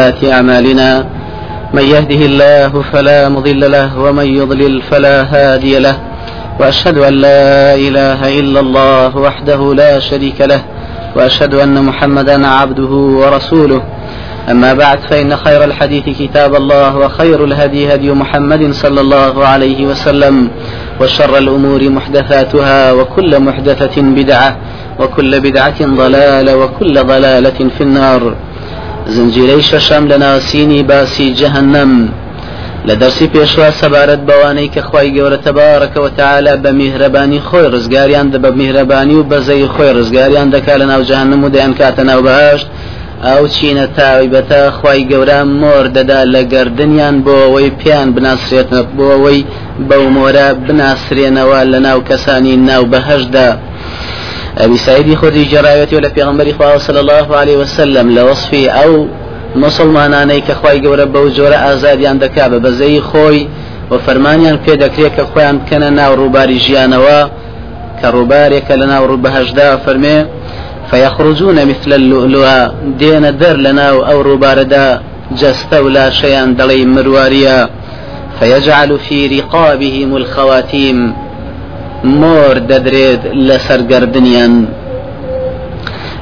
أعمالنا. من يهده الله فلا مضل له ومن يضلل فلا هادي له. وأشهد أن لا إله إلا الله وحده لا شريك له وأشهد أن محمدا عبده ورسوله. أما بعد فإن خير الحديث كتاب الله وخير الهدي هدي محمد صلى الله عليه وسلم وشر الأمور محدثاتها وكل محدثة بدعة وكل بدعة ضلالة وكل ضلالة في النار. زنجیرەی شەشەم لە ناسینی باسی جەهنم لە دەرسی پێشوا سەبارەت بەوانەی کە خی گەورە تەبارەکەەوە تعالا بە میهرەبانی خۆی ڕزگاریان دە بە میهرەبانی و بەزەی خۆی ڕزگاریان دەکات لە ناو جەهنم و دەیان کاتە ناو بەهشت ئەو چینە تاویبەتە خی گەورە مۆر دەدا لە گردردنیان بۆ ئەوەی پیان بناسرێتە بۆ ئەوەی بەو مۆرە بناسرێنەوە لە ناو کەسانی ناو بەهشدا. أبي سعيد خدي جرايتي ولا پیغمبر خواه صلى الله عليه وسلم لوصفي أو مسلمانانەی کە خی گەورە بەو جۆرە ئازادیان دەکا بە بەزەی خۆی و فەرمانیان پێ دەکرێت کە خۆیان بکەنە ناو ڕووباری ژیانەوە کە ڕووبارێکە لە ناو ڕووبەهشدا فەرمێ فيخرجون مثل اللؤلؤ دين در لنا أو روباردا جست ولا شيئا دلي مرواريا. فيجعل في رقابهم الخواتيم. مۆر دەدرێت لە سەرگردنیان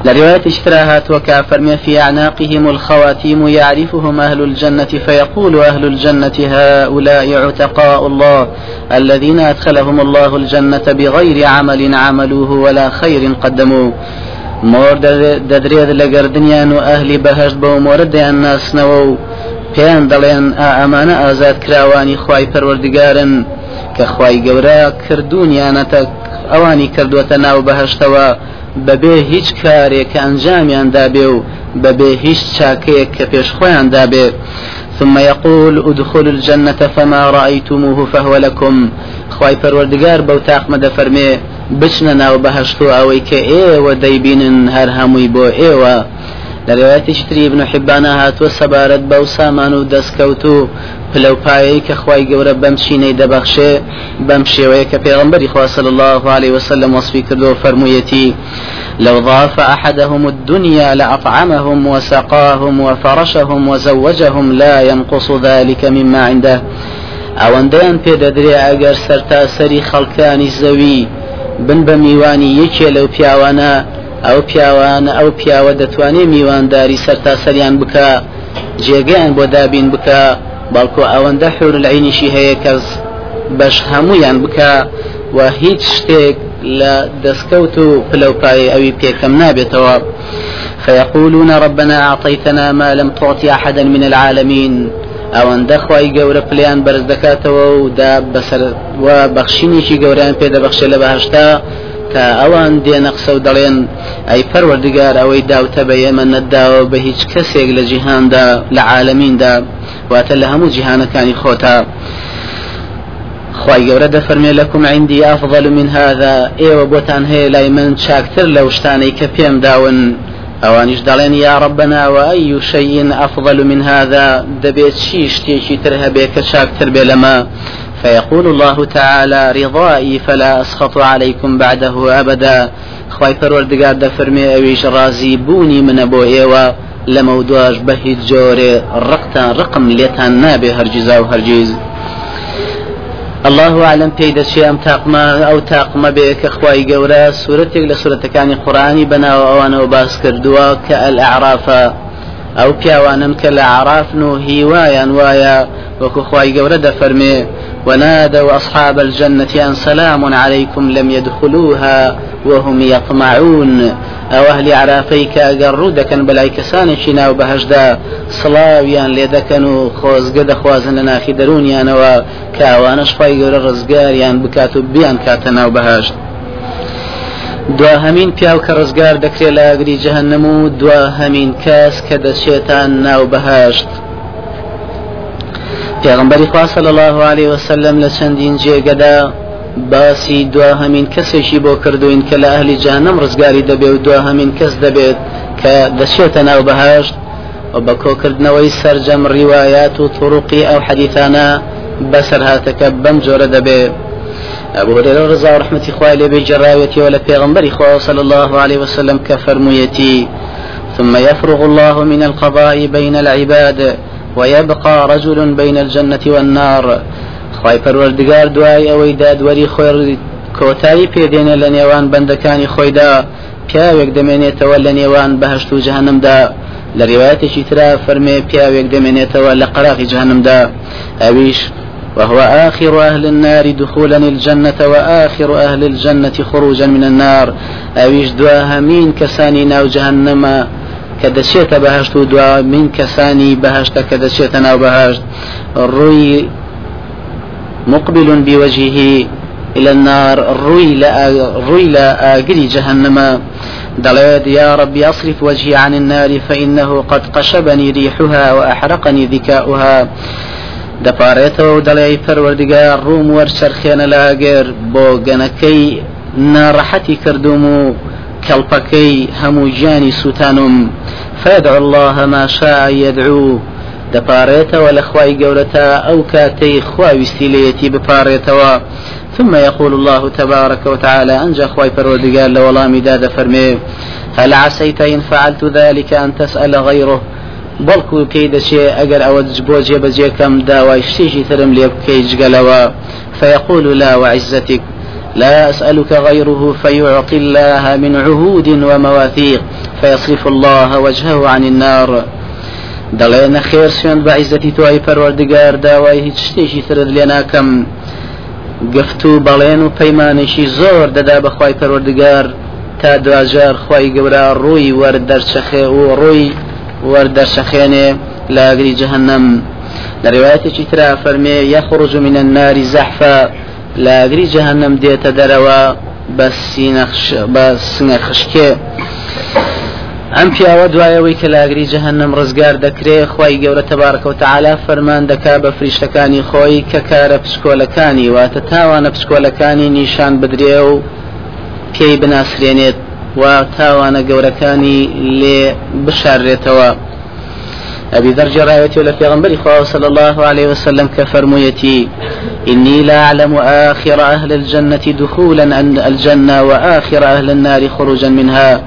لرواية اشتراهات وكافر في أعناقهم الخواتيم يعرفهم أهل الجنة فيقول أهل الجنة هؤلاء عتقاء الله الذين أدخلهم الله الجنة بغير عمل عملوه ولا خير قدموه. مۆر دەدرێت لە گردردنیان و ئەهلی بەهشت بە مۆرەدەیان ناسنەوە و پێیان دەڵێن ئامانە ئازاد کراوانی خی کە خی گەورە کردوونیانەتە ئەوانی کردوەتە ناو بەهشتەوە بەبێ هیچ کارێک کە ئەنجامیان دابێ و بەبێ هیچ چاکەیەک کە پێش خۆیان دابێ. ثم يقول ادخلوا الجنة فما رأيتموه فهو لكم. خواي پروردگار بو تاقمە دەفەرمێ بچنە ناو بەهشت و ئەوەی کە ئێوە دەیبینن هەر هەمووی بۆ ئێوە لە ڕێواتی شتری بن حیبانە هاتووە سەبارەت بەو سامان و دەستکەوت و پلەپایەی کە خی گەورە بەم چینەی دەبەخشێ بەم شێوەیە کە پێغمبەری خواصل الله عليه وسلم وصفی کردو فرموویەتی لو ضاف أحدهم الدنيا لأطعمهم وسقاهم وفرشهم وزوجهم لا ينقص ذلك مما عنده. ئەوەندەیان پێدەدرێ ئەگەر سەرتاسەری خەڵکانی زەوی بن بە میوانی یەکێ لەو پیاوانە ئەو پیاوانە ئەو پیاوە دەتوانێت میوانداری سەرتاسەریان بکە جێگەیان بۆ دابین بکە بەڵکو ئەوەندە حور العینیشی هەیە کەس بەش هەمویان و هیچ شتێک لە دەستکەوت و پلەپای ئەوی پێکەم فيقولون ربنا أعطيتنا ما لم تعطي أحدا من العالمين ئەوەندە خی گەورە پلیان بەرز دەکاتەوە و دا بەسەر و بەخشینێکی گەوریان پێ دەبەخشێ لە بەهشتا. کە ئەوان دێنە قسە و دەڵێن ئەی پەروەردگار ئەوەی داوتە بە ئێمە نەداوە بە هیچ کەسێک لە جیهاندا لە عالمیندا واتە لە هەموو جیهانەکانی خۆتا خی گەورە دەفەرمێ لكم عندي أفضل من هذا ئێوە بۆتان هەیە لای من چاکتر لەو شتانەی کە پێم داون. ئەوانیش دەڵێن یا ربنا وأي شيء أفضل من هذا دەبێت چی شتێکی تر هەبێ کە چاکتر بێ فيقول الله تعالى رضائي فلا أسخط عليكم بعده أبدا. خواي پروردگار دفرمي أويش رازي بوني من أبو إيوة لمودواج بهي جوري رقتا رقم ليتان نابي هرجزا وهرجيز الله أعلم پێی دەچێ ئەم تاقمە ئەو تاقمە بێ کە خی گەورە سوورەتێک لە سوورەتەکانی قورآنی بەناوە ئەوانەوە باس کردووە کە ئەل ئەعرافە ئەو پیاوانن کە لە عرافن و هیوایان وایە وەکو خی گەورە دەفەرمێ ونادوا أصحاب الجنة أن سلام عليكم لم يدخلوها وهم يطمعون. أو أهل عرافيك أقروا دكن بلاي كسان شنا وبهجدا صلاويان ليدكن خوزقد خوازن لنا خدرون يانوا كاوانش فايقر الرزقار يان بكاتو بيان كاتنا وبهجد دوا هەمین پیاو کە ڕزگار دەکرێت لە ئاگری جەهنم و دوا هەمین کەس کە ناو بەهشت پێغمبەری خوا صلی الله عليه وسلم لە چەندین جێگەدا باسی دوا هەمین کەسێکی بۆ کردوین کە لە ئەهلی جانم ڕزگاری دەبێ و دوا هەمین کەس دەبێت کە دەچێتە ناو بەهشت و بە کۆکردنەوەی سرجەم ڕیوايات و طرقی ئەو حەدیثانە بەسەر هاتەکە بەم جۆرە دەبێت أبو هريرة رضا ورحمة إخوائي لبي جراويتي ولا پیغمبر إخوة صلى الله عليه وسلم كفرميتي ثم يفرغ الله من القضاء بين العباد ويبقى رجل بين الجنة والنار. خواي پروردگار دوای ئەوەی دادوەری خۆی کۆتایی پێدێنێ لە نێوان بەندەکانی خۆیدا. پیاوێک دەمێنێتەوە لە نێوان بەهشت و جەهنمدا. لە ڕێوایەتێکی ترا فەرمێ پیاوێک دەمێنێتەوە لە قەراقی جەهنمدا. ئەویش وهو آخر أهل النار دخولا الجنة وآخر أهل الجنة خروجا من النار. أويش دواها مين كساني ناو جهنم كدشيت بهشت دوا من كساني بهشت كدشيت ناو بهشت الروي مقبل بوجهه إلى النار الروي لا الروي لا آجري جهنم دليد يا ربي أصرف وجهي عن النار فإنه قد قشبني ريحها وأحرقني ذكاؤها. دەپارێتەوە و دەڵێ پەروەردگار ڕووم وەرچەرخێنە لاگەر بۆ گەنەکەی ناڕەحەتی کردوم و کەڵپەکەی هەموو ژیانی سووتانم فدع الله ما شاء يدعو. دەپارێتەوە لە خوای گەورەتە ئەو کاتەی خواویستی بپارێتەوە. ثم يقول الله تبارك وتعالى أنجى خواي فرودقال لولا مداد فرمي هل عسيت إن فعلت ذلك أن تسأل غيره؟ بەڵکو پێی دەچێ ئەگەر ئەوە بۆ جێبەجێکەم داوای شتێکی ترم لێ بکەی لا وعزتك. لا أسألك غيره فيعطي الله من عهود ومواثيق فيصرف الله وجهه عن النار. دەڵێنە خێر سوێن بە عیزەتی توای پەروەردگار داوای هیچ شتێکی ترت لێ ناکەم. گفت و بەڵێن و پەیمانێکی زۆر دەدا بەخوای پەروەردگار تا دوجار خی گەورە ڕووی وەردەرچەخێ و ڕووی جهنم لە ڕێوایەتێکی ترا فەرمێ یەخڕج من النار زەحفا. لاگری جهنم دێتە دەرەوە بە بە سنگە خشکێ ئەم پیاوە دوایەوەی کە لاگری جەهنم ڕزگار دەکرێ خی گەورە تەبارکە و تعالا فەرمان دەکا بە فریشتەکانی خۆی کە کارە پسکۆلەکانی واتە تاوانە پسکۆلەکانی نیشان بدرێ و پێی بناسرێنێت و تاوانە گەورەکانی لێ بشارێتەوە. أبي ذر رايتي ولا في غنبري صلى الله عليه وسلم كفرميتي إني لا أعلم آخر أهل الجنة دخولا الجنة وآخر أهل النار خروجا منها.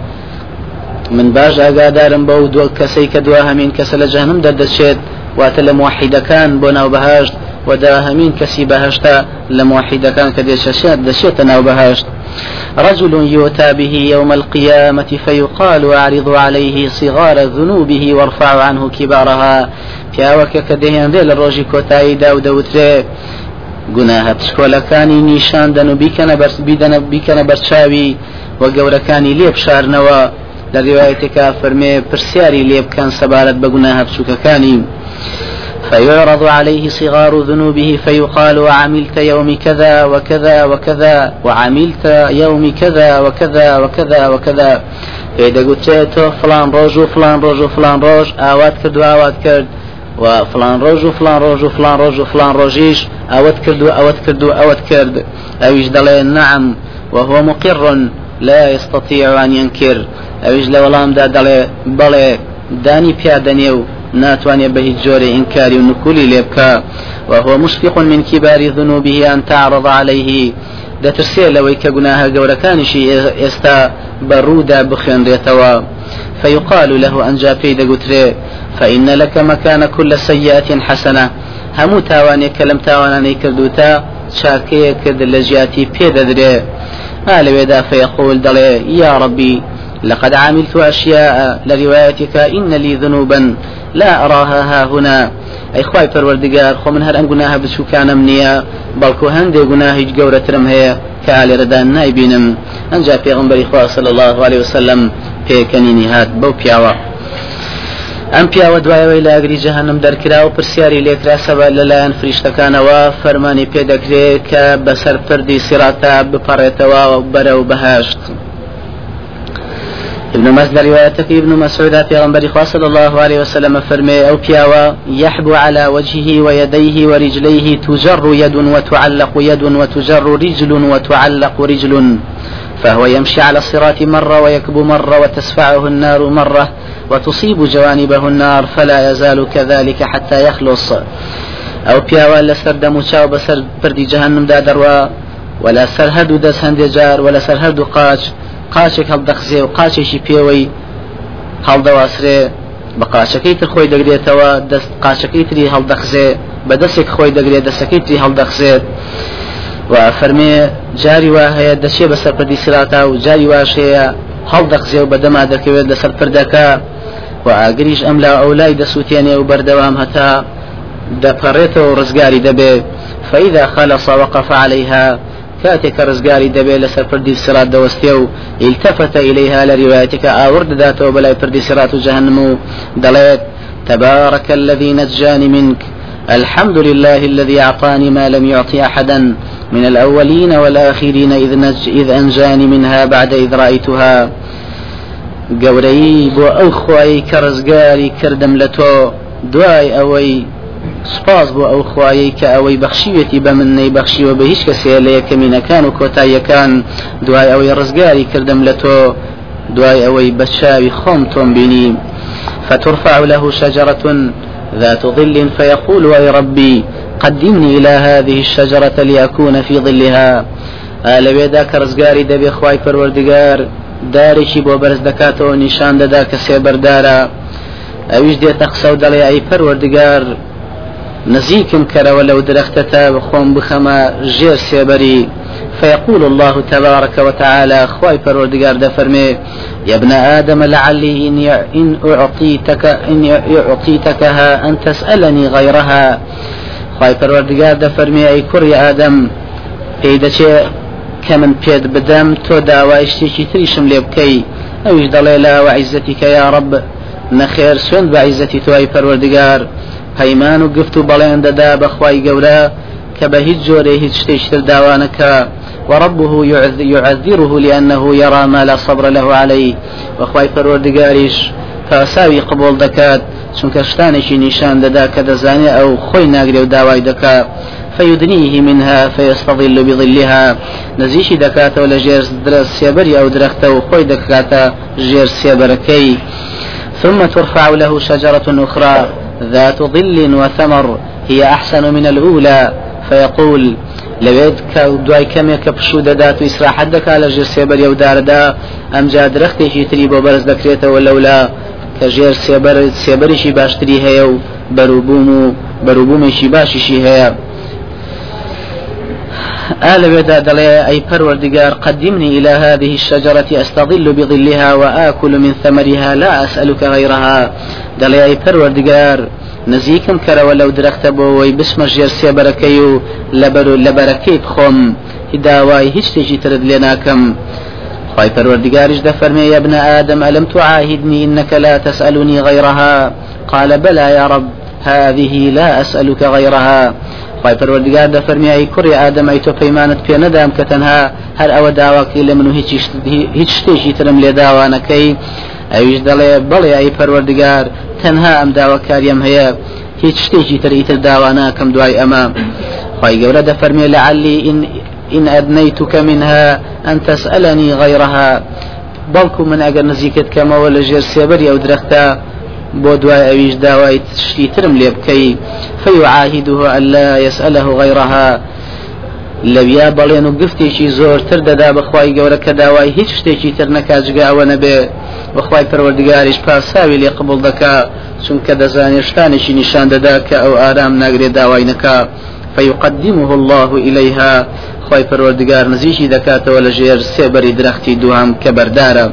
من باش ئاگادارم بە و دو کەسەی کە دوا هەمین کەسە لە جەهنم دەردەچێت واتە لە موحیدەکان بۆ ناو بەهشت ودا هەمین کەسی بەهشتا لە موحیدەکان کە ناو بەهشت رجل يؤتى به يوم القيامة فيقال أعرض عليه صغار ذنوبه وارفع عنه كبارها. پیاوەکە کە دەهێنرێ لە ڕۆژی کۆتایی دا و دەوترێ گوناهە پشکۆلەکانی نیشاندەن و بیکەنە بیکەنە بەرچاوی وە گەورەکانی لێ بشارنەوە لە ڕواەتێکا فەرمێ پرسیاری لێ بکەن سەبارەت بە گوناهە بچووکەکانی. فيعرض عليه صغار ذنوبه فيقال وعملت يوم كذا وكذا وكذا وعملت يوم كذا وكذا وكذا وكذا. إذا قلت فلان روج وفلان روج وفلان روج آوات كرد وفلان روج وفلان روج وفلان روج وفلان روجيش أوت كرد وأوت كرد وأوت كرد أويش دلين نعم وهو مقر لا يستطيع أن ينكر. أويش لولام دا دلي بلي داني ناتواني به جوري إنكاري ونكولي ليبكا وهو مشفق من كبار ذنوبه أن تعرض عليه. دەترسێ لەوەی کە گوناها گەورەکانیشی ئێستا بەڕوودا بخوێنرێتەوە فيقال له أنجا في دقتري فإن لك مكان كل سيئة حسنة. همو تاواني كلم تاواناني كردوتا شاكية كرد لجياتي بيددري قال ودا فيقول دلي يا ربي لقد عملت أشياء لروايتك إن لي ذنوبا. لا أراها ها هنا. أي خواي پروردگار خو من هر أن گناه بسو كان منيا بلكو هندي گناه هج گورة ترم هي كالي ردان نايبينم أنجا پیغمبر إخوة صلى الله عليه وسلم پێکەنینی هات بەو پیاوە. ئەم پیاوە دوایەوەی لە ئەگری جەهنم دەرکرا و پرسیاری لێکرا سەبە لەلایەن فریشتەکانەوە فەرمانی پێدەکرێت کە بەسەر پردی سیراتە بپەڕێتەوە بەرە و بەهشت. ابن مسعود روايتك ابن مسعود في غنبر صلى الله عليه وسلم فرمي أو بياوا يحبو على وجهه ويديه ورجليه تجر يد وتعلق يد وتجر رجل وتعلق رجل فهو يمشي على الصراط مرة ويكبو مرة وتسفعه النار مرة وتصيب جوانبه النار فلا يزال كذلك حتى يخلص. أو بياوا لسر دموشا بسر بردي جهنم دادروا ولا سر هدو دس هندجار ولا سر هدو قاش قاچێک هەڵدەخزێ و قاچێکی پێوەی هەڵدەواسرێ بە قاچەکەی تر خۆی دەگرێتەوە دەست قاچەکەی تری هەڵدەخزێ بە دەستێک خۆی دەگرێت دەستەکەی تری هەڵدەخزێت و فەرمێ جاری وا هەیە دەچێ بەسەر پردی سراتا و جاری واش هەیە هەڵدەخزێ و بەدەما دەکەوێت لەسەر پردەکە و ئاگریش ئەم لا ئەولای دەسووتێنێ و بەردەوام هەتا دەپەڕێتەوە ڕزگاری دەبێت فإذا خلص وقف عليها کاتێک ڕزگاری دەبێ لەسەر پردی سرات دەوەستێ و. التفت إليها لروايتك آورد ذاته بلا پردي سرات جهنم. دليت. تبارك الذي نجاني منك. الحمد لله الذي أعطاني ما لم يعطي أحدا. من الأولين والآخرين إذ, نج إذ أنجاني منها بعد إذ رأيتها. بۆ ئەو خوایەی کە ڕزگاری کردم لە تۆ. دوای ئەوەی. سپاس بۆ ئەو خوایەی کە ئەوەی بەخشیوێتی بە من نەی بەخشیوە بە هیچ کەسێ لە یەکەمینەکان و کۆتاییەکان. دوای ئەوەی ڕزگاری کردم لە تۆ. دوای ئەوەی بە چاوی خۆم تۆم بینی. فترفع له شجرة ذات ظل فيقول أي ربي قدمني إلى هذه الشجرة لأكون في ظلها. لەوێدا کە ڕزگاری دەبێ خی پەروەردگار دارێکی بۆ بەرز دەکاتەوە نیشان دەدا کە سێبەردارە. ئەویش دێتە قسە و دەڵێ ئەی پەروەردگار. نزيكم كرا ولو درختتا بخوم بخما جير سيبري. فيقول الله تبارك وتعالى خواي پروردگار دفرمي يا ابن آدم لعلي إن, إن أعطيتك إن أعطيتكها أن تسألني غيرها. خواي پروردگار دفرمي أي كري آدم پێدەچێ کە من پێت بدەم تۆ داوای شتێکی تریشم لێ بکەی. ئەوش دەڵێ لا وعیزەتی کە یا ڕب نەخێر سوێن بە عیزەتی پەیمان و گفت و بەڵێن دەدا بەخوای گەورە کە بە هیچ جۆرێ هیچ شتێکتر داوانەکە. وربه يعذره لأنه يرى ما لا صبر له عليه. و خوای پەروەردگاریش پاساوی قبول دەکات چونکە شتانێکی نیشان دەدا کە دەزانێت ئەو خۆی ناگرێ و داوای دەکات فيدنيه منها فيستظل بظلها. نزیکی دەکاتەوە لە ژێر سێبەری ئەو درەختە و خۆی دەکاتە ژێر سێبەرەکەی ثم ترفع له شجرة أخرى. ذات ظل وثمر هي أحسن من الأولى. فيقول لەوێت کە دوای کەمێک کە پشوو دەدات و ئیسراحەت دەکا لە ژێر سێبەر یەوداردا ئەمجا درەختێکی تری بۆ بەرز دەکرێتەوە لەولا کە ژێر سێبەر سێبەرێکی باشتری هەیە و بەروبووم و بەروبوومێکی باشیشی هەیە. آل بدا دلي أي پروردگار قدمني إلى هذه الشجرة أستظل بظلها وآكل من ثمرها لا أسألك غيرها. دلي أي پروردگار نزیکم کەرەوە لەو درەختە بۆەوەی بسمە ژێر سێبەرەکەی و لەبەر و لەبەرەکەی بخۆم. هداوای هیچ شتێکی ترت لێ ناکەم. خی پەروەردگاریش دەفەرمێ يا ابن آدم ألم تعاهدني إنك لا تسألني غيرها قال بلى يا رب هذه لا أسألك غيرها خی پەروەردگار دەفەرمی ئەی کوڕی ئادەم ئەی تۆ پەیمانت پێ نەدام کە تەنها هەر ئەوە داواکەی لە من و هیچ شتێکی ترم لێ داوانەکەی. ئەویش دەڵێ بەڵێ ئەی پەروەردگار تەنها ئەم داواکاریم هەیە هیچ شتێکی تر ئیتر داواناکەم دوای ئەمە. خی گەورە دەفەرمێ لعلی إن إن أدنيتك منها أن تسألني غيرها. بەڵکو من ئەگەر نزیکت کەمەوە لە ژێر سێبەری ئەو درەختە بۆ دوای ئەویش داوای شتی ترم لێ بکەی. فيعاهده ألا يسأله غيرها لەویا بەڵێن و گفتێکی زۆرتر دەدا بەخوای گەورە کە داوای هیچ شتێکی تر نەکاتجگاوە نەبێ. بەخوای پەروەردگاریش پاساوی لێ قبول دەکا چونکە دەزانێشتانێکی نیشان دەدا کە ئەو ئارام ناگرێت داوای نەکا فيقدمه الله إليها خواي پروردگار نزيشي دكاته ولا جير سيبري درختي دوام كبردارة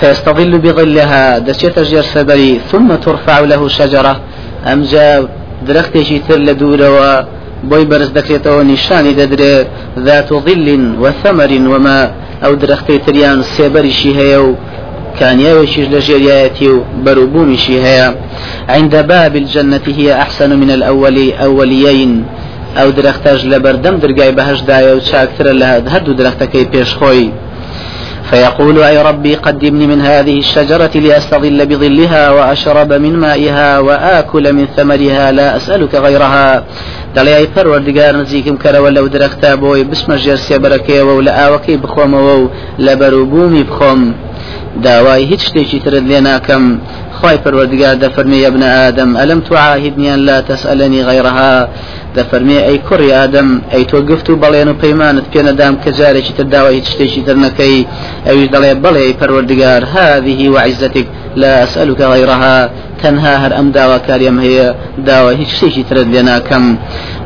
فيستظل بظلها دشيت جير سبري ثم ترفع له شجرة. أمجا درختي تر لدورة بۆی بەرز دەکرێتەوە نیشانی ذات ظل وثمر وما ئەو درەختەی تریان سێبەریشی هەیە و كانياوشيش لجيرياتي بروبومشي هيا عند باب الجنة هي أحسن من الأول أوليين. أو درختاج لبردم درقاي بهش دايا وشاكتر لها هدو درختكي بيش خوي فيقول أي ربي قدمني من هذه الشجرة لأستظل بظلها وأشرب من مائها وآكل من ثمرها لا أسألك غيرها. دەڵێ پەروەردگار نزیکم کەرەوە لەو درەختە بۆی بسمە ژێر سێبەرەکەیەوە و لە ئاوەکەی بخۆمەوە و لە بەروبوومی بخۆم داوای هیچ شتێکی ترت لێ خی پەروەردگار دەفەرمی ابن ئادەم ئەلم تو عاهدنیان لا تسألني غيرها دەفەرمێ ئەی کوڕی ئادەم ئەی تۆ گفت و بەڵێن و پەیمانت پێ نەدام کە جارێکی تر داوای هیچ شتێکی تر نەکەی. ئەویش دەڵێ بەڵێ پەروەردگار هذه وعزتك لا أسألك غيرها تەنها هەر ئەم داواکاریم هەیە داوا هیچ شتێکی ترت لێ ناکەم.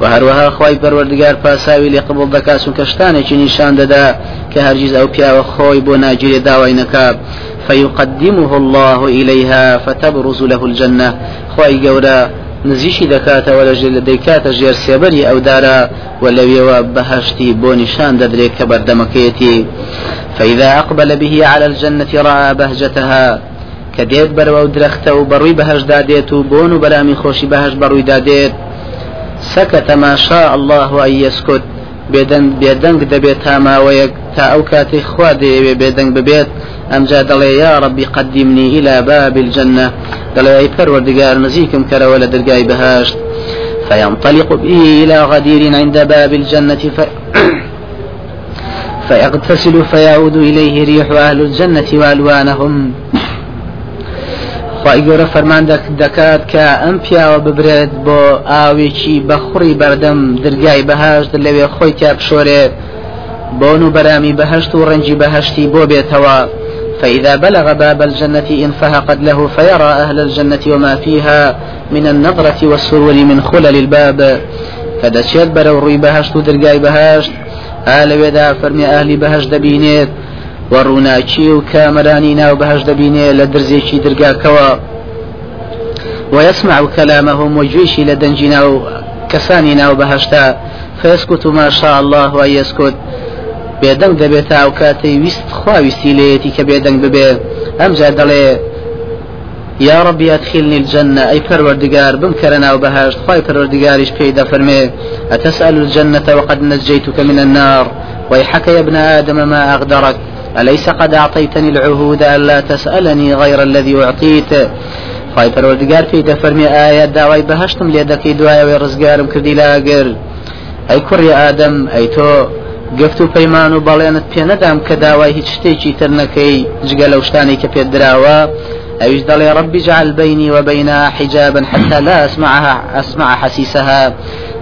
و هەروەها خی پەروەردگار پاساوی لێ قبول دەکات چونکە شتانێکی نیشان دەدا کە هەرگیز ئەو پیاوە خۆی بۆ ناگیرێ داوای نەکات فيقدمه الله إليها فتبرز له الجنة. خواي قورا نزیشی دەکاتەوە لە دەیکاتە ژێر سێبەری ئەو دارا و لەوێوە بەهشتی بۆ نیشان دەدرێت کە بەردەمەکەیەتی. فإذا أقبل به على الجنة رأى بهجتها. كديت برو درخته وبروي بهج داديت وبون وبرامي خوشي بهج بروي داديت سكت ما شاء الله أن يسكت. بێدەنگ دەبێت تاماوەیەک تا ئەو کاتی خوا دەیەوێ بێدەنگ ببێت. ئەمجا دەڵێ یا ڕبی قدیمنی إلى باب الجنة. دەڵێ ئەی پەروەردگار نزیکم کەرەوە لە دەرگای بەهاشت فينطلق به إلى غدير عند باب الجنة ف... فيغتسل فيعود إليه ريح أهل الجنة وألوانهم. خی گەورە فەرمان دەکات کە ئەم پیاوە ببرێت بۆ ئاوێکی بەخوڕی بەردەم دەرگای بەهشت لەوێ خۆی تا بشۆرێ بۆن و بەرامی بەهشت و ڕەنجی بەهشتی بۆ بێتەوە. فإذا بلغ باب الجنة انفهقت له فيرى أهل الجنة وما فيها من النظرة والسرور من خلل الباب. فدشيت برو روي بهشت ودرقاي بهشت آل ودا فرمي أهلي بهشت دبينيت و ڕووناچی و کامەرانی ناو بەهش دەبینێ لە درزێکی دەرگاکەوە ويسمع كلامهم وجيشي لدنجنا كساني ناو بهشتا. فيسكت ما شاء الله وأن يسكت بێدەنگ دەبێت ئەو کاتەی ویست خواویستی لێتی کە بێدەنگ ببێ ئەمجا دەڵێ يا ربي أدخلني الجنة. أي پروردگار بم كرنا وبهاشت خواي پروردگارش بيدا فرمي أتسأل الجنة وقد نجيتك من النار. ويحك يا ابن آدم ما أغدرك أليس قد أعطيتني العهود ألا تسألني غير الذي أعطيت؟ خی پەروەردگار پێی دەفەرمی ئایا داوای بەهشتم لێ دەکەی دوایەوەی ڕزگارم کردی لاگەر ئەی کوڕی ئادەم ئەی تۆ گفت و پەیمان و بەڵێنت پێ نەدام کە داوای هیچ شتێکی تر نەکەی جگە لەو شتانی کە جعل بيني وبينها حجابا حتى لا أسمعها أسمع حسيسها.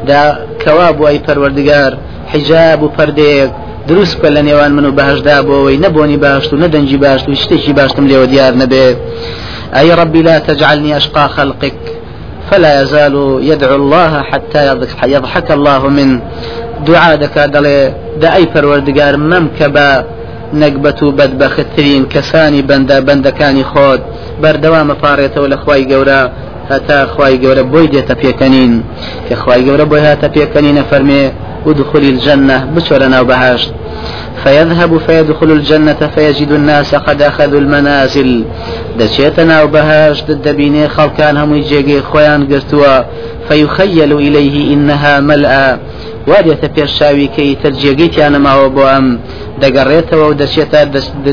دا كواب أي پروردگار حجاب و پردێک دروست بکە لە نێوان من و بەهشدا بۆەوەی نەبوونی باشت و نەدەنجی باشت و شتێکی باشتم لێوە دیار نەبێ. أي ربي لا تجعلني أشقى خلقك فلا يزال يدعو الله حتى يضحك الله من. دعاء دكا دلي دا أي پروردگار ممكبا نەکبەت و بەدبەختترین کەسانی بەندە بەندەکانی خۆت بەردەوامە پارێتەوە لە خی گەورە هەتا خی گەورە بۆی دێتە پێکەنین. کە خی گەورە بۆی هاتە پێکەنینە فەرمێ ودخل الجنة بشرنا وبهاشت فيذهب فيدخل الجنة فيجد الناس قد أخذوا المنازل. دشيتنا وبهاشت الدبيني خلقان هم يجيجي خوان قرتوا. فيخيل إليه إنها ملأ وادێتە پێشاوی کەی تەرجێگەیتیانە ماوە بۆ ئەم دەگەڕێتەوە و دەچێتە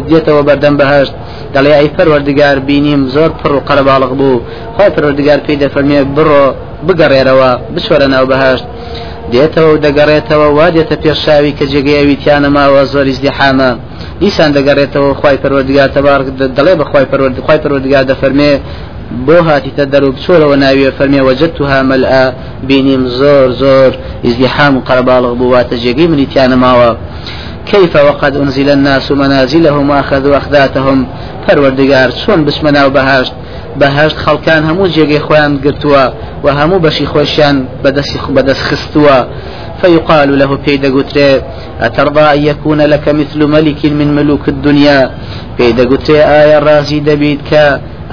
دێتەوە بەردەم بەهشت دەڵێ ئەی پەروەردگار بینیم زۆر پڕ و قەرەباڵق بوو خۆی پەروەردگار پێی دەفەرمێ بڕۆ بگەڕێرەوە بشوەرە ناو بەهشت دێتەوە و دەگەڕێتەوە وا دێتە پێشاوی کە جێگەیەوی تیانە ماوە زۆری زدیحامە دیسان دەگەڕێتەوە خی پەروەردگار تەبار دەڵێ بەخوای پەروەردخوای پەروەردگار دەفەرمێ بۆ هاتیتە دەرو بچۆرەوە ناوێ فەرمێ وەجدتها مەلئا بینیم زۆر زۆر ازدحام و قەرباڵغ بواتە جێگەی منیتیانە ماوە. كيف وقد أنزل الناس منازلهم وأخذوا أخذاتهم پەروەردگار چۆن بچمە ناو بەهاشت بەهشت خەڵکان هەموو جێگەی خۆیان گرتووە و هەموو بەشی خۆشیان بەدەستی بەدەست خستووە. فيقال له قتري أترضى أن يكون لك مثل ملك من ملوك الدنيا؟ بيدا قتري آية رازي دبيتك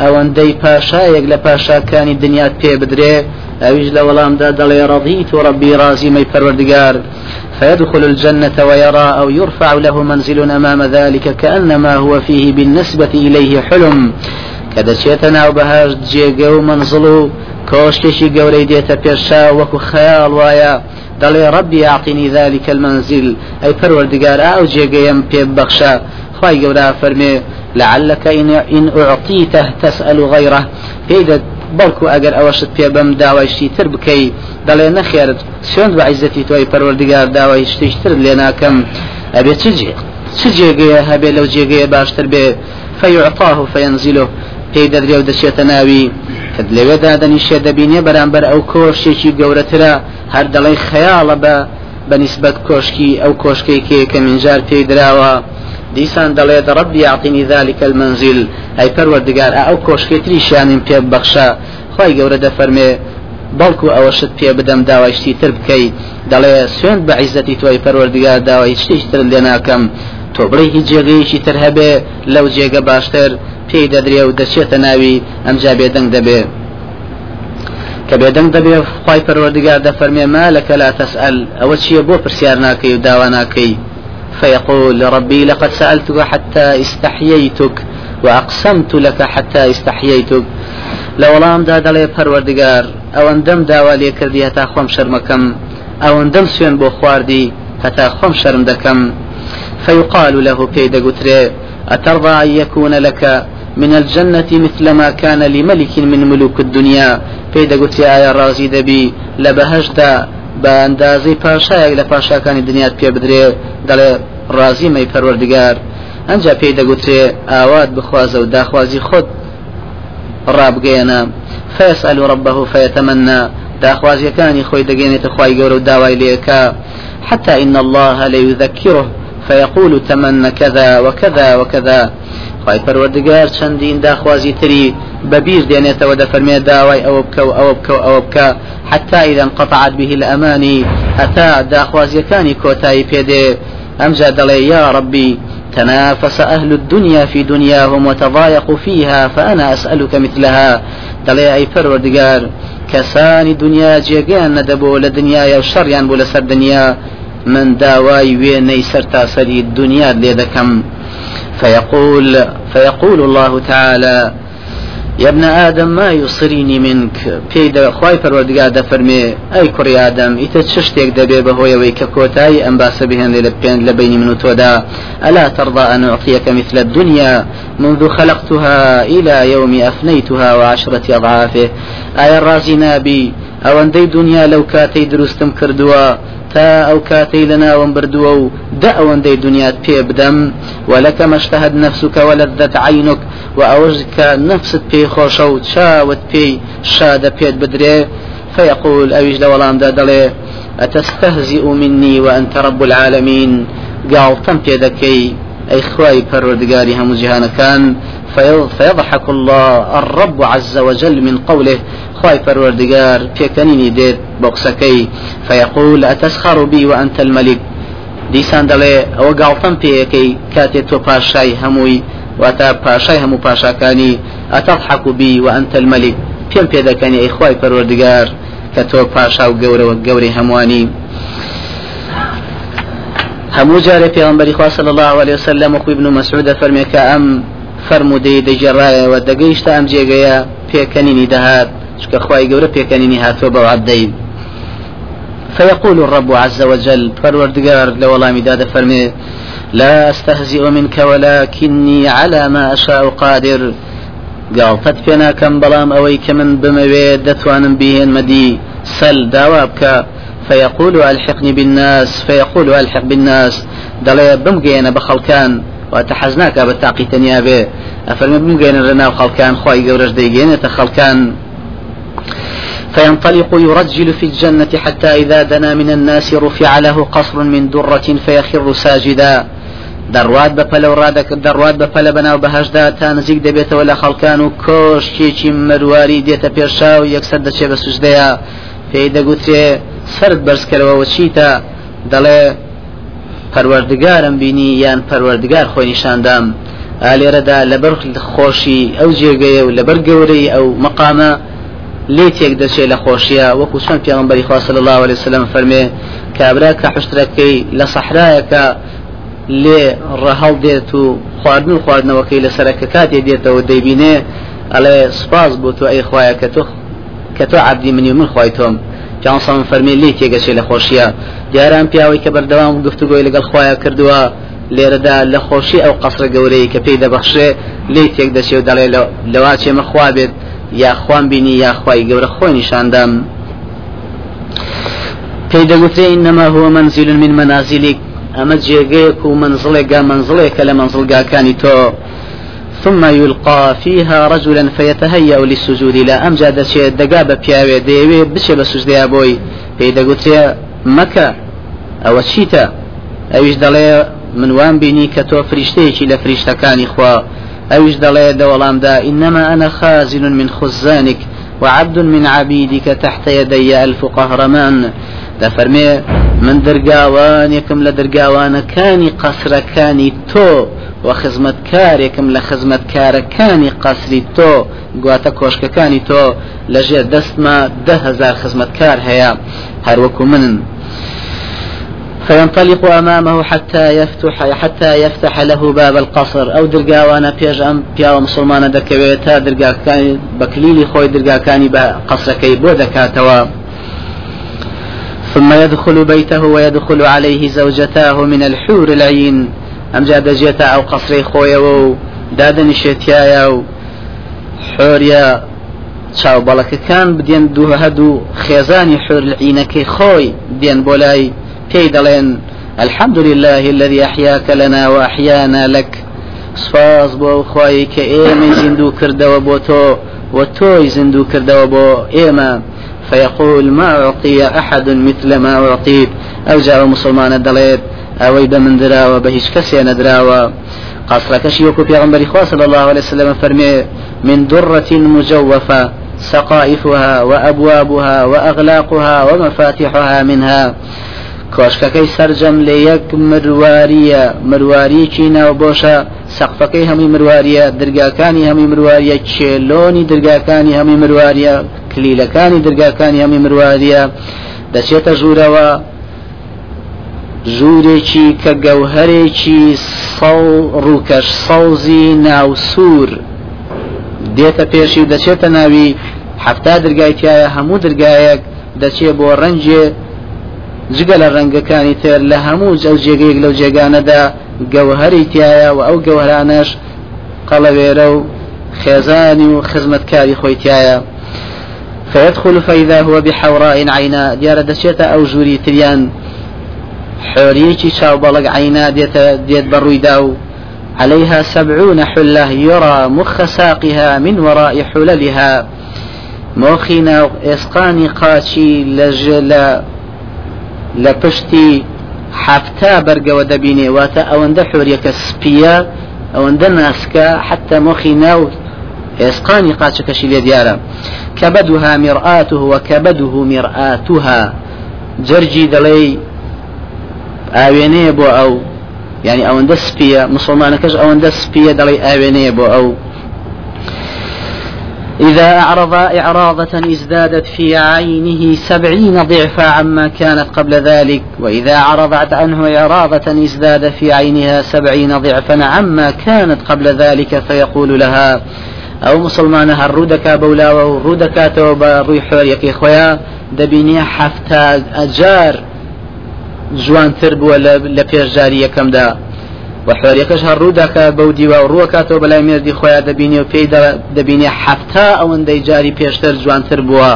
ئەوەندەی پاشایەک لە پاشاکانی دنیات پێ بدرێ؟ ئەویش لە وەڵامدا دەڵێ ڕضيت ربي رازي مي پروردگار فيدخل الجنة ويرى أو يرفع له منزل أمام ذلك كأنما هو فيه بالنسبة إليه حلم. كذا شيتنا وبهاج جيجو منزلو كوشتشي قولي ديتا بيرشا وكو خيال وايا دەڵێ ڕبی ئاعتنی ذلك المنزل ئەی پەروەردگار ئەو جێگەیم پێ بەخشە خی گەورە فەرمێ لعلك إن, أعطيته تسأل غيره پێدا بەڵکو ئەگەر ئەوەشت پێ بەم داوایشتی تر بکەی دەڵێ نەخێرت. سوێن بە عیزەتی تۆی پەروەردگار داوای شتیشتر لێ ناکەم. ئەبێ چ جێ؟ چ جێگەیە هەبێ لەو جێگەیە باشتر بێ؟ فيعطاه فينزله پێی دەدرێ و دەچێتە ناوی. کە لەوێدا دەنیشێ دەبینێ بەرامبەر ئەو کۆشتێکی گەورەترە هەر دەڵی خەیاڵە بە بەنسبەت کۆشکی ئەو کۆشکێکی کە منجار پێی دراوە دیسان دەڵێت ڕبی عتینی ذلك المنزل ئەی پەروەردگار ئەو کۆشکێتریشیانین پێ بەخشە خی گەورە دەفەرمێ بەڵکو ئەوەشت پێ بدەم داوایشتی تر بکەیت دەڵێ سوێن بە عیزەتی توی پەروەردگار داوای شتیشتر لێ ناکەم. تۆ بڵێ هیچ جێگەیەکی تر هەبێ لەو جێگە باشتر. پێی دەدرێ و دەچێتە ناوی ئەمجا بێدەنگ دەبێ. کە بێدەنگ دەبێ خی پەروەردگار دەفەرمێ مالەکە لا تسأل ئەوە چییە بۆ پرسیار ناکەی و داوا فيقول ربي لقد سألتك حتى استحييتك وأقسمت لك حتى استحييتك لو لام دا دلي پروردگار أو اندم داوا لي كردي هتا خوم شرمكم أو اندم سوين بو خواردي هتا خوم شرم دكم فيقال له قتري أترضى أن يكون لك من الجنة مثل ما كان لملك من ملوك الدنيا. دەگوتی ئایا ڕازی دەبی لە بەهشدا بە ئەندازەی پاشایەک لە پاشاکانی دنیات پێ بدرێ دەڵێ ڕازی مەی پەروەردگار ئەنجا پێی دەگوترێ ئاوات بخوازە و داخوازی خۆت ڕابگەیەنە فيسأل ربه فيتمنى. داخوازیەکانی خۆی دەگەێنێتە خی گەورە و داوای لێکە حتى إن الله ليذكره. فيقول تمنى كذا وكذا وكذا. خی پەروەردگار چەندین داخوازی تری بەبییر دێنێتەوە دەفەرمێ داوای ئەوە بکە و ئەوە بکە و ئەوە بکە. حتا إذا انقطعت به الأماني هەتا داخوازیەکانی کۆتایی پێدێ. ئەمجا دەڵێ یا ربي تنافس أهل الدنيا في دنياهم وتضايقوا فيها فأنا أسألك مثلها. دەڵێ ئەی پەروەردگار کەسانی دنیا جێگەیان نەدەبوو لە دنیاە و شەڕیان بوو لەسەر دنیا. من داوای وێنەی سەر تاسەری دنیا لێ دەکەم فيقول فيقول الله تعالى يا ابن آدم ما يصريني منك. بيدا خواي پروردگار دفرمي أي كري آدم إتا تشتيك دبي بهوي ويك كوتاي أم بهن لبين لبيني من تودا. ألا ترضى أن أعطيك مثل الدنيا؟ منذ خلقتها إلى يوم أفنيتها وعشرة أضعافه. آية الرازي نابي أو أندي دنيا لو كاتي دروستم كردوا تا ئەو کاتەی لە ناوم بردووە و دا ئەوەندەی دنیات پێ بدەم وەلەکە مەشتهد نفسکە وەلەدەت عینک و ئەوەش کە نفست پێی خۆشە و فيقول أويج لولامدا دلي أتستهزئ مني وأنت رب العالمين؟ قال تم بيدكي أي خواي پروردگاري هم جهان كان فيضحك الله الرب عز وجل من قوله خواي پروردگار پێکەنینی دێت بۆقسەکەی. فيقول أتسخر بي وأنت الملك دیسان دەڵێ ئەوە گاڵتەم پێیەکەی کاتێک تۆ پاشای هەمووی واتە پاشای هەموو پاشاکانی. ئەتەضحك بي وأنت الملك پێم پێ دەکەنی ئەی خی پەروەردگار کە تۆ پاشا و گەورەوە گەوری هەمووانی. هەموو جارێ پێغمبەری خوا صلی الله عليه وسلم وخوي ابن مسعود فەرمێ کە ئەم فرمودەی دەجێڕایەوە دەگەیشتە ئەم جێگەیە پێکەنینی دەهات. چکە خی گەورە پێکەنینی هاتووە بەو عبدەی فيقول الرب عز وجل فروردگار لولا داد فرمي لا أستهزئ منك ولكني على ما أشاء قادر. قال تدفنا كم بلام أويك من بمويد دتوان بهن مدي سل داوابك فيقول ألحقني بالناس فيقول ألحق بالناس. دلي بمجينا بخلكان وتحزناك بالتاقي تنيابه أفرمي بمجينا لنا وخلكان خواي قورش ديجينا تخلكان فينطلق يرجل في الجنة حتى إذا دنا من الناس رفع له قصر من درة فيخر ساجدا. دەڕوات بە پەلە و ڕادەکە دەڕوات بە پەلە بەناو بەهشدا تا نزیک دەبێتەوە لە خەڵکان و کۆشتێکی مەرواری دێتە پێشا و یەکسەر دەچێت بە سوژدەیە پێی دەگوترێ سرد بەرزکەرەوە چیتە دەڵێ پەروەردگارم بینی یان پەروەردگار خۆی نیشاندام ئالێرەدا لەبەر خۆشی ئەو جێگەیە و لەبەر گەورەی ئەو مقامە لێ تێک دەچێت لە خۆشیە. وەکو چۆن پیامبەری خوا صلی الله عليه وسلم فەرمێ کابرا کە حشتەکەی لە صحرایەکە لێ ڕەهەڵ دێت و خواردن و خواردنەوەکەی لەسەرەکە کاتێ دێتەوە دەیبینێ ئەڵێ سپاس بۆ تو ئەی خوایە کە تۆ کە تۆ عبدی منی من خی تۆم. جانسان فەرمی لی تێگەچێ لە خۆشیە. دیاران پیاوەی کە بەردەوام گفتوگۆی لەگەڵ خۆیان کردووە لێرەدا لە خۆشی ئەو قەسرە گەورەی کە پێی دەبەخشێ لی تێک دەچێ و دەڵێ لەوا چێمە خوا بێت. یا خوان بینی یا خوای گەورە خۆی نیشاندام. پێی دەگوترێ إنما هو منزل من منازلك. ئەمە جێگەیەک و منزڵێکگا منزڵێکە لە منزڵگاکانی تۆ. ثم يلقى فيها رجلا فيتهيأ للسجود. لا أمجد شيء دقا ببياوي ديوي بشي بسجد بوي بيدا قلت مكة أو تشيتا أويش دلي من وان بيني كتو فريشتيكي لفريشتكاني خوا. أويش دلي دولام دا إنما أنا خازن من خزانك وعبد من عبيدك تحت يدي ألف قهرمان. دفرمي من درقاوانكم لدرقاوانكاني قصركاني تو وخزمەتکارێکم لە خزمەتکارەکانی قەسری تۆ گواتە کۆشکەکانی تۆ لەژێر دەستمە دههزار خزمەتکار هەیە هەروەکو منن. فينطلق أمامه حتى يفتح حتى يفتح له باب القصر. أو درقاوانا بيج أم بياو مسلمان دكويتا درقا كان بكليلي خوي درقا كاني بقصر كي بودكاتوا ثم يدخل بيته ويدخل عليه زوجتاه من الحور العين. ئەمجا دەجێتە ئەو قەسری خۆیەوە و دادەنیشێتیایە و حۆریە چاو بەڵەکەکان بدێن دوو هەدوو خێزانی حور عینەکەی خۆی دێن بۆ لای دەڵێن الحمد لله الذي أحياك لنا وأحيانا لك. سپاس بۆ خۆی کە ئێمە زیندوو کردەوە بۆ تۆ وتۆی زیندوو کردەوە بۆ ئێمە فيقول ما أعطي أحد مثل ما أعطيت أو مسلمان ئەوەی بە من دراوە بە هیچ کەسێ نەدراوە قاسڕەکەشی وەکو پێغمبەری خوا صلى الله عليه وسلم فەرمێ من درة مجوفة سقائفها وأبوابها وأغلاقها ومفاتيحها منها. کۆشکەکەی سرجەم لە یەک مرواریە مرواریکی ناوبۆشە سەقفەکەی هەمووی مرواریە دەرگاکانی هەمووی مرواریە چێلۆنی دەرگاکانی هەمووی مرواریە کلیلەکانی دەرگاکانی هەمووی مرواریە دەچێتە ژوورەوە ژوورێکی کە گەوهرێکی ڕووکەش سەوزی ناوسور دێتە پێشی دەچێتە ناوی هەفتا دەرگایتیایە هەموو دەرگایەک دەچێت بۆ ڕەنجێ جگە لە ڕەنگەکانی تر لە هەموو جەو جێگەیەک لەو جێگانەدا گەوهری تایە و ئەو گەوهرانش قەڵەوێرە و خێزانی و خزمەتکاری خۆی تایە فيدخل فإذا هو بحوراء عينا ديار دشيتا أو جوري تريان حوريكي شاو بلغ عينا ديت ديت برويداو عليها سبعون حلة يرى مخ ساقها من وراء حللها. موخينا إسقاني قاشي لجل لپشتی حفتا برگەوە دەبینێ واتە ئەوەندە حۆریەکە سپیە ئەوەندە ناسکە حتى مۆخی ناو ئێسقانی قاچەکەشی لێ دیارە. كبدها مرآته وكبده مرآتها جرجي دلي ئاوێنەیە بۆ ئەو يعني ئەوەندە سپیە مسلمانەکەش ئەوەندە سپیە دەڵی ئاوێنەیە بۆ ئەو. إذا أعرض إعراضة ازدادت في عينه سبعين ضعفا عما كانت قبل ذلك وإذا عرضت عنه إعراضة ازداد في عينها سبعين ضعفا عما كانت قبل ذلك فيقول لها أو مسلمانها الرودك بولا والرودك توبا روي يكي خويا دبيني حفتا أجار جوانتر بووە لە پێشجاری یەکەمدا و حوارەکەش هەڕوو داکە بەو دیوە و ڕووەکاتەوە بەلای مێردی خۆیان دەبینی و پێی دەبینێ حفتا ئەوەندەی جاری پێشتر جوانتر بووە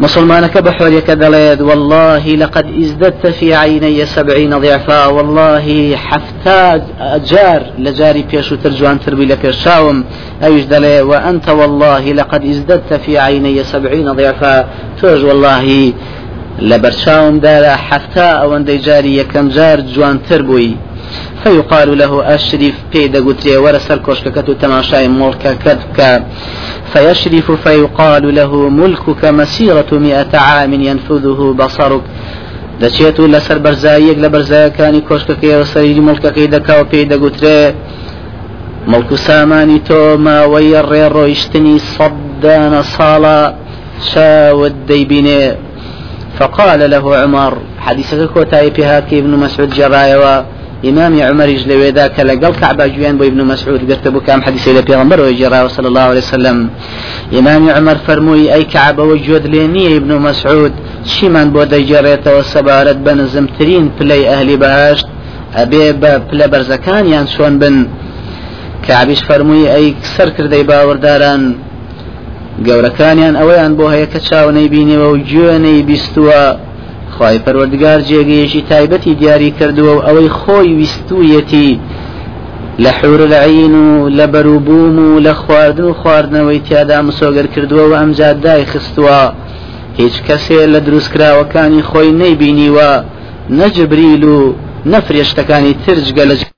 مسلمانك بحورك دليد والله لقد ازددت في عيني سبعين ضعفا والله حفتا جار لجاري بيشو ترجوان تربي لبيشاوم إيش دلي وانت والله لقد ازددت في عيني سبعين ضعفا. توج والله لبرشاوم دارا حتى أو جاري يكم جار جوان تربوي فيقال له أشرف بيدا قتري ورسل كوشككت تماشاي ملكك فيشرف فيقال له ملكك مسيرة مئة عام ينفذه بصرك. دەچێت و لەسەر بەرزاییەک لە بەرزایەکانی کۆشکەکەی سەری مڵکەکەی دەکا و پێی دەگوترێ مڵکو سامانی تۆ ماوەی ڕێڕۆیشتنی سەدانە ساڵە شاوت دەیبینێ فقال له عمر حديثك كوتاي بها ابن مسعود جرايوا؟ ئمامی عمەریش لەوێدا کە لەگەڵ کەعباجویان بۆ ابن مەسعود گرتە بوو کام حەدیثی لە پێغمبەرەوە جێراوە صلی الله عليه وسلم. ئمامی عمەر فەرمووی ئەی کەعبەوە جۆت لێ نییە ابن مەسعود چیمان بۆ دەیجێڕێتەوە سەبارەت بە نزمترین پلەی ئەهلی بەهاشت ئەبێ بە پلە بەرزەکانیان چۆن بن. کابیش فەرمووی ئەی سەر کردەی باوەڕداران گەورەکانیان ئەوەیان بۆ هەیە کە چاو نەیبینیەوە و گوێنەی بیستوە خی پەروەردگار جێگەیەشی تایبەتی دیاری کردووە و ئەوەی خۆی ویستویەتی لە حور العین و لە بەروبووم و لە خواردن و خواردنەوەی تیادا مسۆگەر کردووە و ئەمجاد دای خستووە. هیچ کەسێ لە دروستکراوەکانی خۆی نەیبینیوە نەجبریل و نەفرێشتەکانی ترجگە لە